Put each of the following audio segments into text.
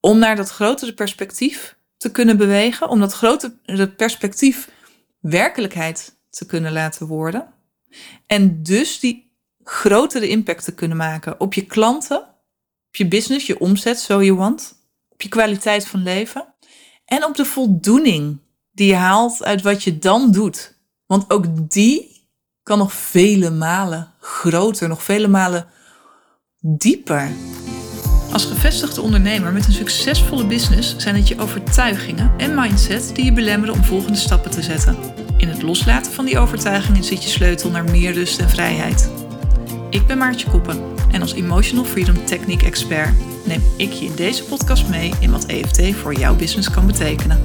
Om naar dat grotere perspectief te kunnen bewegen, om dat grotere perspectief werkelijkheid te kunnen laten worden. En dus die grotere impact te kunnen maken op je klanten, op je business, je omzet, zo je want, op je kwaliteit van leven en op de voldoening die je haalt uit wat je dan doet. Want ook die kan nog vele malen groter, nog vele malen dieper. Als gevestigde ondernemer met een succesvolle business zijn het je overtuigingen en mindset die je belemmeren om volgende stappen te zetten. In het loslaten van die overtuigingen zit je sleutel naar meer rust en vrijheid. Ik ben Maartje Koppen en als Emotional Freedom Technique Expert neem ik je in deze podcast mee in wat EFT voor jouw business kan betekenen.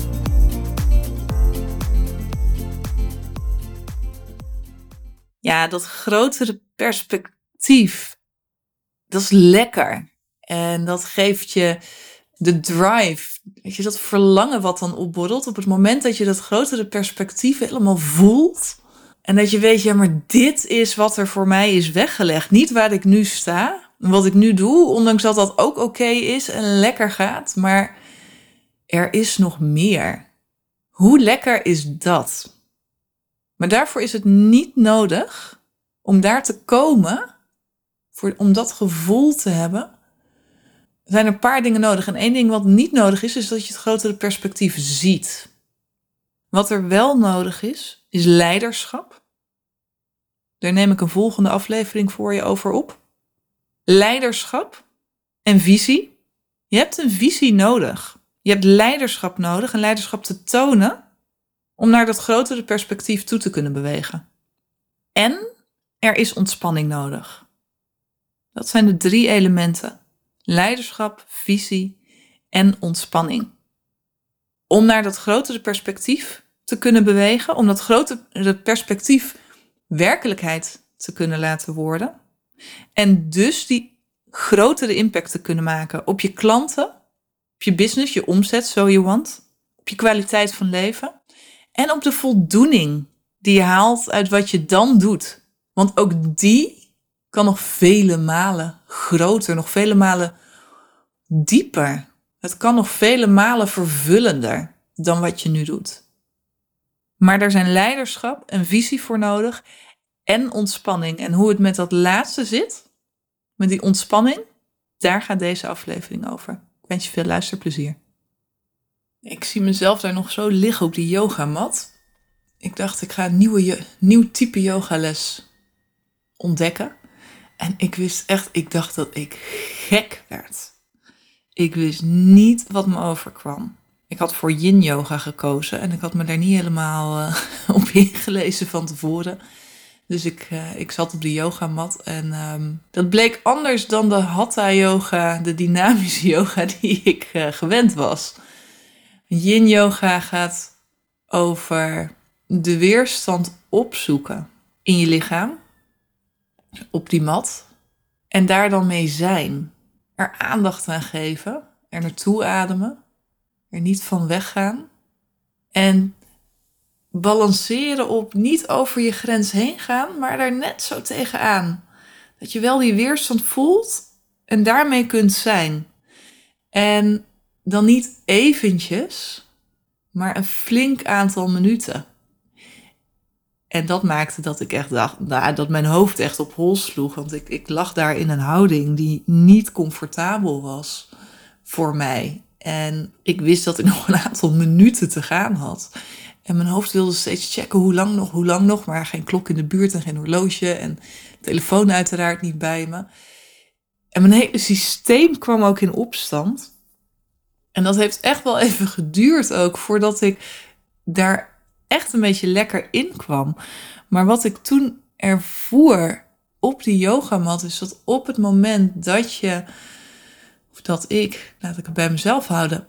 Ja, dat grotere perspectief, dat is lekker. En dat geeft je de drive, weet je, dat verlangen wat dan opborrelt op het moment dat je dat grotere perspectief helemaal voelt. En dat je weet, ja, maar dit is wat er voor mij is weggelegd. Niet waar ik nu sta, wat ik nu doe, ondanks dat dat ook oké is en lekker gaat. Maar er is nog meer. Hoe lekker is dat? Maar daarvoor is het niet nodig om daar te komen, voor, om dat gevoel te hebben, zijn een paar dingen nodig. En één ding wat niet nodig is, is dat je het grotere perspectief ziet. Wat er wel nodig is, is leiderschap. Daar neem ik een volgende aflevering voor je over op. Leiderschap en visie. Je hebt een visie nodig. Je hebt leiderschap nodig en leiderschap te tonen om naar dat grotere perspectief toe te kunnen bewegen. En er is ontspanning nodig. Dat zijn de drie elementen leiderschap, visie en ontspanning. Om naar dat grotere perspectief te kunnen bewegen, om dat grotere perspectief werkelijkheid te kunnen laten worden. En dus die grotere impact te kunnen maken op je klanten, op je business, je omzet, zo je want, op je kwaliteit van leven en op de voldoening die je haalt uit wat je dan doet. Want ook die kan nog vele malen groter, nog vele malen dieper. Het kan nog vele malen vervullender dan wat je nu doet. Maar er zijn leiderschap en visie voor nodig en ontspanning. En hoe het met dat laatste zit, met die ontspanning, daar gaat deze aflevering over. Ik wens je veel luisterplezier. Ik zie mezelf daar nog zo liggen op die yogamat. Ik dacht, ik ga een nieuwe, nieuw type yogales ontdekken. En ik wist echt, ik dacht dat ik gek werd. Ik wist niet wat me overkwam. Ik had voor yin yoga gekozen en ik had me daar niet helemaal uh, op ingelezen van tevoren. Dus ik, uh, ik zat op de yogamat en um, dat bleek anders dan de hatha yoga, de dynamische yoga die ik uh, gewend was. Yin yoga gaat over de weerstand opzoeken in je lichaam op die mat en daar dan mee zijn. Er aandacht aan geven, er naartoe ademen, er niet van weggaan en balanceren op niet over je grens heen gaan, maar daar net zo tegenaan. Dat je wel die weerstand voelt en daarmee kunt zijn. En dan niet eventjes, maar een flink aantal minuten. En dat maakte dat ik echt dacht, nou, dat mijn hoofd echt op hol sloeg. Want ik, ik lag daar in een houding die niet comfortabel was voor mij. En ik wist dat ik nog een aantal minuten te gaan had. En mijn hoofd wilde steeds checken hoe lang nog, hoe lang nog. Maar geen klok in de buurt en geen horloge. En telefoon uiteraard niet bij me. En mijn hele systeem kwam ook in opstand. En dat heeft echt wel even geduurd ook voordat ik daar echt een beetje lekker inkwam. Maar wat ik toen ervoer op die yogamat is dat op het moment dat je, of dat ik, laat ik het bij mezelf houden,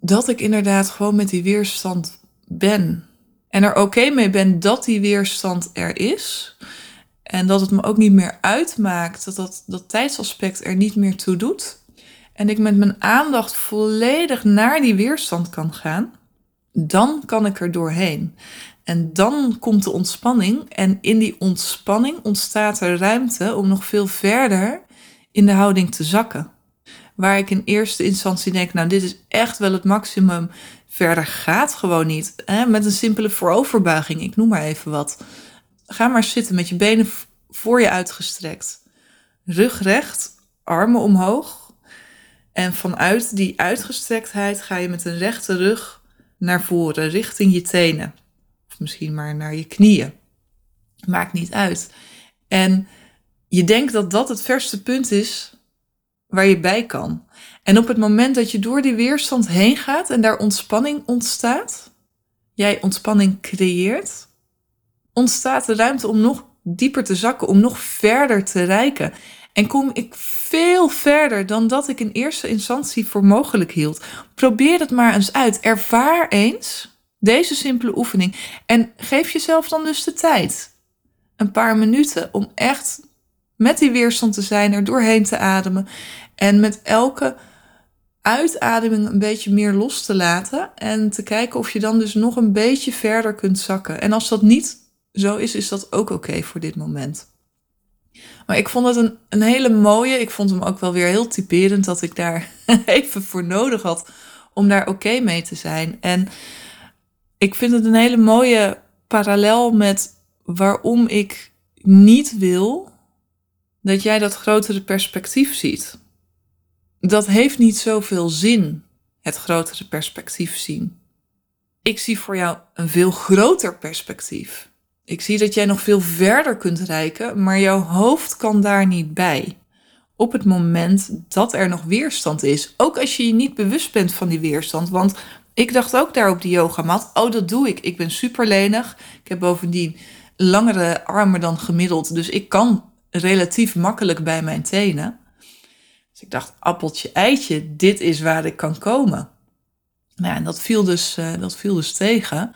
dat ik inderdaad gewoon met die weerstand ben. En er oké mee ben dat die weerstand er is. En dat het me ook niet meer uitmaakt, dat dat, dat tijdsaspect er niet meer toe doet. En ik met mijn aandacht volledig naar die weerstand kan gaan dan kan ik er doorheen. En dan komt de ontspanning. En in die ontspanning ontstaat er ruimte om nog veel verder in de houding te zakken. waar ik in eerste instantie denk, nou dit is echt wel het maximum. Verder gaat gewoon niet. Hè? Met een simpele vooroverbuiging, ik noem maar even wat. Ga maar zitten met je benen voor je uitgestrekt. Rug recht, armen omhoog. En vanuit die uitgestrektheid ga je met een rechte rug naar voren, richting je tenen. Of misschien maar naar je knieën. Maakt niet uit. En je denkt dat dat het verste punt is waar je bij kan. En op het moment dat je door die weerstand heen gaat en daar ontspanning ontstaat, jij ontspanning creëert, ontstaat de ruimte om nog dieper te zakken, om nog verder te reiken. En kom ik veel verder dan dat ik in eerste instantie voor mogelijk hield. Probeer het maar eens uit. Ervaar eens deze simpele oefening en geef jezelf dan dus de tijd. Een paar minuten om echt met die weerstand te zijn, er doorheen te ademen en met elke uitademing een beetje meer los te laten en te kijken of je dan dus nog een beetje verder kunt zakken. En als dat niet zo is, is dat ook oké voor dit moment. Maar ik vond het een, een hele mooie. Ik vond hem ook wel weer heel typerend dat ik daar even voor nodig had om daar oké mee te zijn. En ik vind het een hele mooie parallel met waarom ik niet wil dat jij dat grotere perspectief ziet. Dat heeft niet zoveel zin, het grotere perspectief zien. Ik zie voor jou een veel groter perspectief. Ik zie dat jij nog veel verder kunt reiken, maar jouw hoofd kan daar niet bij. Op het moment dat er nog weerstand is. Ook als je je niet bewust bent van die weerstand. Want ik dacht ook daar op die yogamat, oh dat doe ik. Ik ben super lenig. Ik heb bovendien langere armen dan gemiddeld. Dus ik kan relatief makkelijk bij mijn tenen. Dus ik dacht, appeltje, eitje, dit is waar ik kan komen. Nou, en dat viel dus, uh, dat viel dus tegen.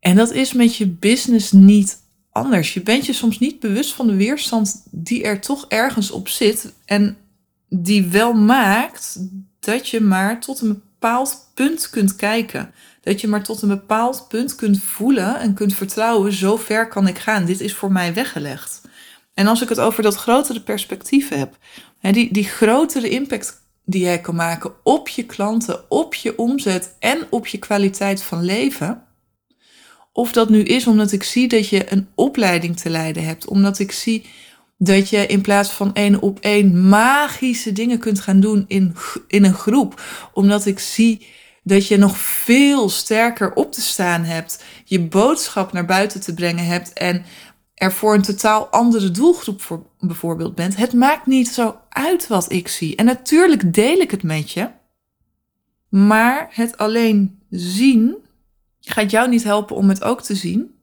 En dat is met je business niet anders. Je bent je soms niet bewust van de weerstand die er toch ergens op zit. En die wel maakt dat je maar tot een bepaald punt kunt kijken. Dat je maar tot een bepaald punt kunt voelen en kunt vertrouwen. Zo ver kan ik gaan. Dit is voor mij weggelegd. En als ik het over dat grotere perspectief heb, die, die grotere impact die jij kan maken op je klanten, op je omzet en op je kwaliteit van leven. Of dat nu is omdat ik zie dat je een opleiding te leiden hebt, omdat ik zie dat je in plaats van één op één magische dingen kunt gaan doen in, in een groep, omdat ik zie dat je nog veel sterker op te staan hebt, je boodschap naar buiten te brengen hebt en er voor een totaal andere doelgroep voor bijvoorbeeld bent. Het maakt niet zo uit wat ik zie. En natuurlijk deel ik het met je. Maar het alleen zien gaat jou niet helpen om het ook te zien.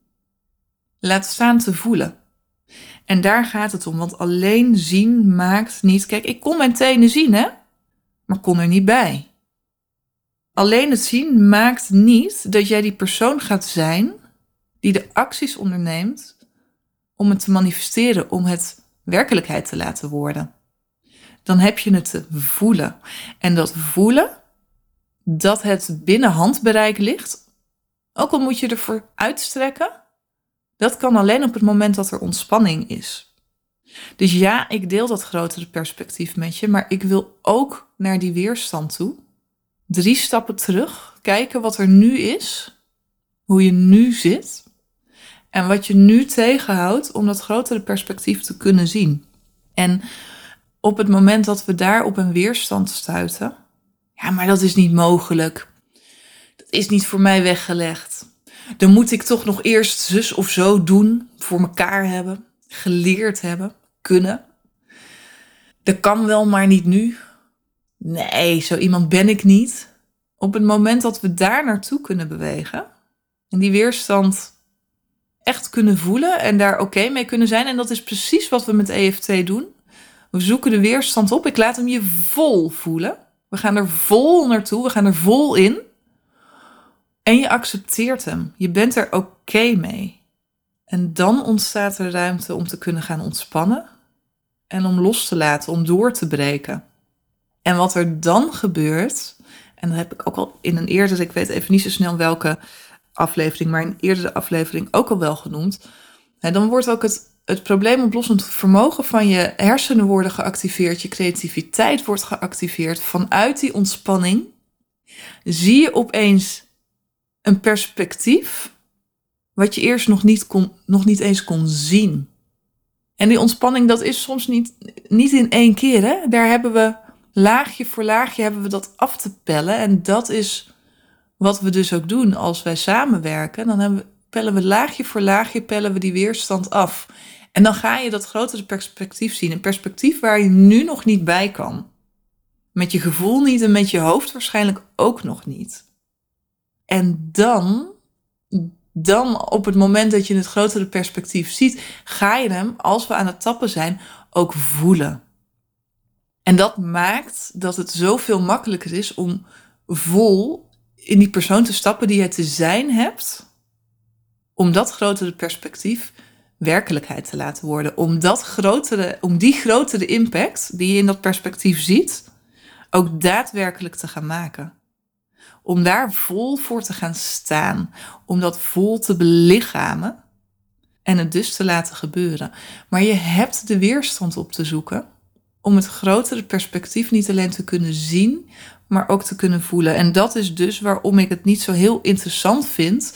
Laat staan te voelen. En daar gaat het om, want alleen zien maakt niet. Kijk, ik kon mijn tenen zien, hè? Maar kon er niet bij. Alleen het zien maakt niet dat jij die persoon gaat zijn die de acties onderneemt om het te manifesteren, om het werkelijkheid te laten worden. Dan heb je het te voelen. En dat voelen, dat het binnen handbereik ligt, ook al moet je ervoor uitstrekken, dat kan alleen op het moment dat er ontspanning is. Dus ja, ik deel dat grotere perspectief met je, maar ik wil ook naar die weerstand toe. Drie stappen terug, kijken wat er nu is, hoe je nu zit en wat je nu tegenhoudt om dat grotere perspectief te kunnen zien. En op het moment dat we daar op een weerstand stuiten, ja, maar dat is niet mogelijk. Dat is niet voor mij weggelegd. Dan moet ik toch nog eerst zus of zo doen, voor mekaar hebben, geleerd hebben, kunnen. Dat kan wel, maar niet nu. Nee, zo iemand ben ik niet. Op het moment dat we daar naartoe kunnen bewegen en die weerstand echt kunnen voelen en daar oké mee kunnen zijn. En dat is precies wat we met EFT doen. We zoeken de weerstand op. Ik laat hem je vol voelen. We gaan er vol naartoe. We gaan er vol in. En je accepteert hem. Je bent er oké mee. En dan ontstaat er ruimte om te kunnen gaan ontspannen. En om los te laten, om door te breken. En wat er dan gebeurt, en dat heb ik ook al in een eerder, ik weet even niet zo snel welke aflevering, maar in eerdere aflevering ook al wel genoemd. En dan wordt ook het, het probleemoplossend vermogen van je hersenen worden geactiveerd, je creativiteit wordt geactiveerd. Vanuit die ontspanning zie je opeens een perspectief wat je eerst nog niet, kon, nog niet eens kon zien. En die ontspanning, dat is soms niet, niet in één keer. Hè? Daar hebben we laagje voor laagje hebben we dat af te pellen. En dat is wat we dus ook doen als wij samenwerken. Dan we, pellen we laagje voor laagje, pellen we die weerstand af. En dan ga je dat grotere perspectief zien. Een perspectief waar je nu nog niet bij kan. Met je gevoel niet en met je hoofd waarschijnlijk ook nog niet. En dan, dan op het moment dat je het grotere perspectief ziet, ga je hem, als we aan het tappen zijn, ook voelen. En dat maakt dat het zoveel makkelijker is om vol in die persoon te stappen die je te zijn hebt, om dat grotere perspectief werkelijkheid te laten worden. Om, dat grotere, om die grotere impact die je in dat perspectief ziet, ook daadwerkelijk te gaan maken. Om daar vol voor te gaan staan. Om dat vol te belichamen. En het dus te laten gebeuren. Maar je hebt de weerstand op te zoeken. Om het grotere perspectief niet alleen te kunnen zien, maar ook te kunnen voelen. En dat is dus waarom ik het niet zo heel interessant vind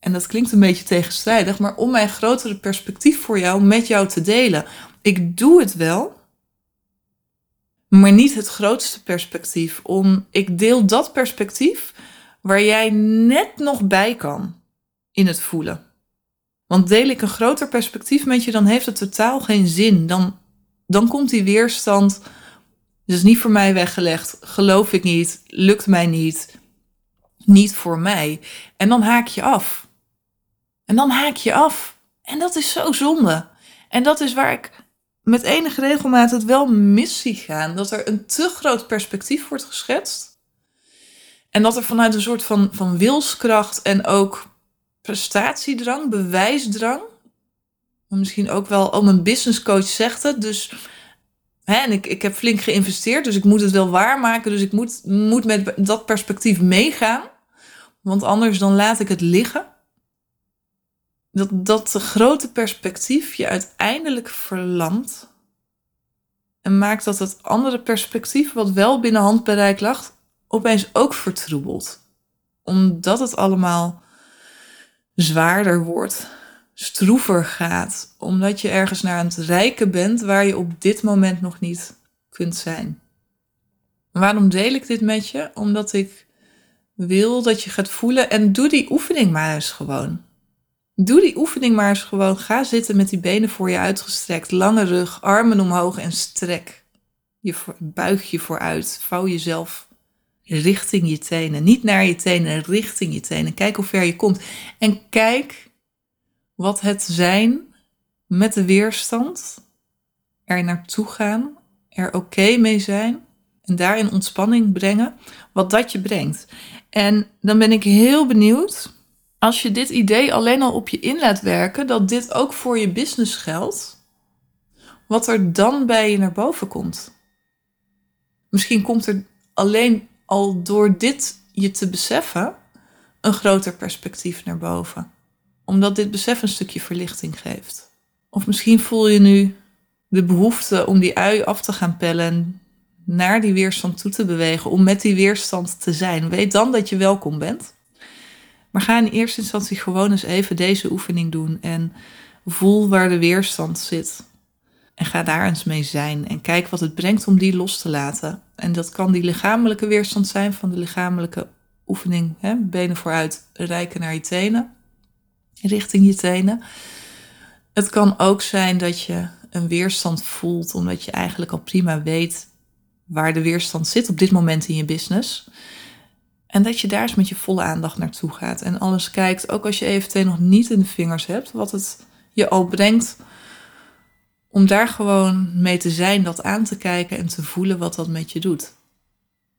en dat klinkt een beetje tegenstrijdig, maar om mijn grotere perspectief voor jou met jou te delen. Ik doe het wel, maar niet het grootste perspectief. Om, ik deel dat perspectief waar jij net nog bij kan in het voelen. Want deel ik een groter perspectief met je, dan heeft het totaal geen zin. Dan, dan komt die weerstand. Dus is niet voor mij weggelegd. Geloof ik niet. Lukt mij niet. Niet voor mij. En dan haak je af. En dan haak je af. En dat is zo zonde. En dat is waar ik met enige regelmaat het wel mis zie gaan. Dat er een te groot perspectief wordt geschetst. En dat er vanuit een soort van, van wilskracht en ook prestatiedrang, bewijsdrang. Misschien ook wel, oh, mijn businesscoach zegt het. Dus en ik, ik heb flink geïnvesteerd, dus ik moet het wel waarmaken. Dus ik moet, moet met dat perspectief meegaan. Want anders dan laat ik het liggen dat, dat grote perspectief je uiteindelijk verlamt. En maakt dat het andere perspectief, wat wel binnen handbereik lag, opeens ook vertroebelt. Omdat het allemaal zwaarder wordt, stroever gaat. Omdat je ergens naar het rijken bent waar je op dit moment nog niet kunt zijn. Waarom deel ik dit met je? Omdat ik wil dat je gaat voelen en doe die oefening maar eens gewoon. Doe die oefening maar eens gewoon. Ga zitten met die benen voor je uitgestrekt. Lange rug, armen omhoog en strek. Je buig je vooruit. Vouw jezelf richting je tenen. Niet naar je tenen, richting je tenen. Kijk hoe ver je komt. En kijk wat het zijn met de weerstand. Er naartoe gaan. Er oké mee zijn. En daarin ontspanning brengen. Wat dat je brengt. En dan ben ik heel benieuwd als je dit idee alleen al op je in laat werken, dat dit ook voor je business geldt, wat er dan bij je naar boven komt. Misschien komt er alleen al door dit je te beseffen een groter perspectief naar boven, omdat dit besef een stukje verlichting geeft. Of misschien voel je nu de behoefte om die ui af te gaan pellen en naar die weerstand toe te bewegen, om met die weerstand te zijn. Weet dan dat je welkom bent. Maar ga in eerste instantie gewoon eens even deze oefening doen en voel waar de weerstand zit. En ga daar eens mee zijn en kijk wat het brengt om die los te laten. En dat kan die lichamelijke weerstand zijn van de lichamelijke oefening, hè? benen vooruit, rijken naar je tenen, richting je tenen. Het kan ook zijn dat je een weerstand voelt omdat je eigenlijk al prima weet waar de weerstand zit op dit moment in je business. En dat je daar eens met je volle aandacht naartoe gaat. En alles kijkt, ook als je eventueel nog niet in de vingers hebt, wat het je al brengt. Om daar gewoon mee te zijn, dat aan te kijken en te voelen wat dat met je doet.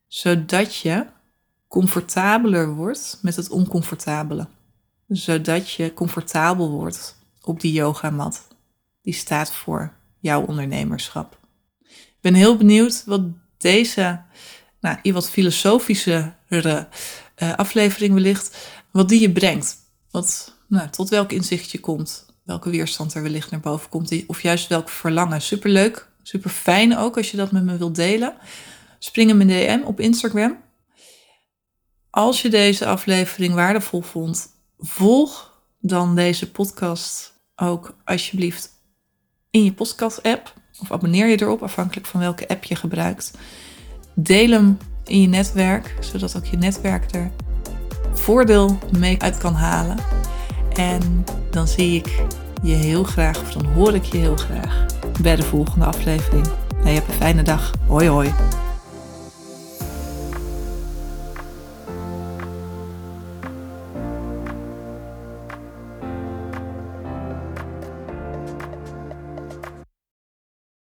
Zodat je comfortabeler wordt met het oncomfortabele. Zodat je comfortabel wordt op die yogamat. Die staat voor jouw ondernemerschap. Ik ben heel benieuwd wat deze nou, wat filosofische uh, aflevering wellicht, wat die je brengt. Wat, nou, tot welk inzicht je komt, welke weerstand er wellicht naar boven komt. Of juist welk verlangen. Superleuk, super fijn ook als je dat met me wilt delen. Spring in mijn DM op Instagram. Als je deze aflevering waardevol vond, volg dan deze podcast ook alsjeblieft in je podcast-app. Of abonneer je erop, afhankelijk van welke app je gebruikt. Deel hem in je netwerk, zodat ook je netwerk er voordeel mee uit kan halen. En dan zie ik je heel graag, of dan hoor ik je heel graag bij de volgende aflevering. Nou, je hebt een fijne dag. Hoi hoi.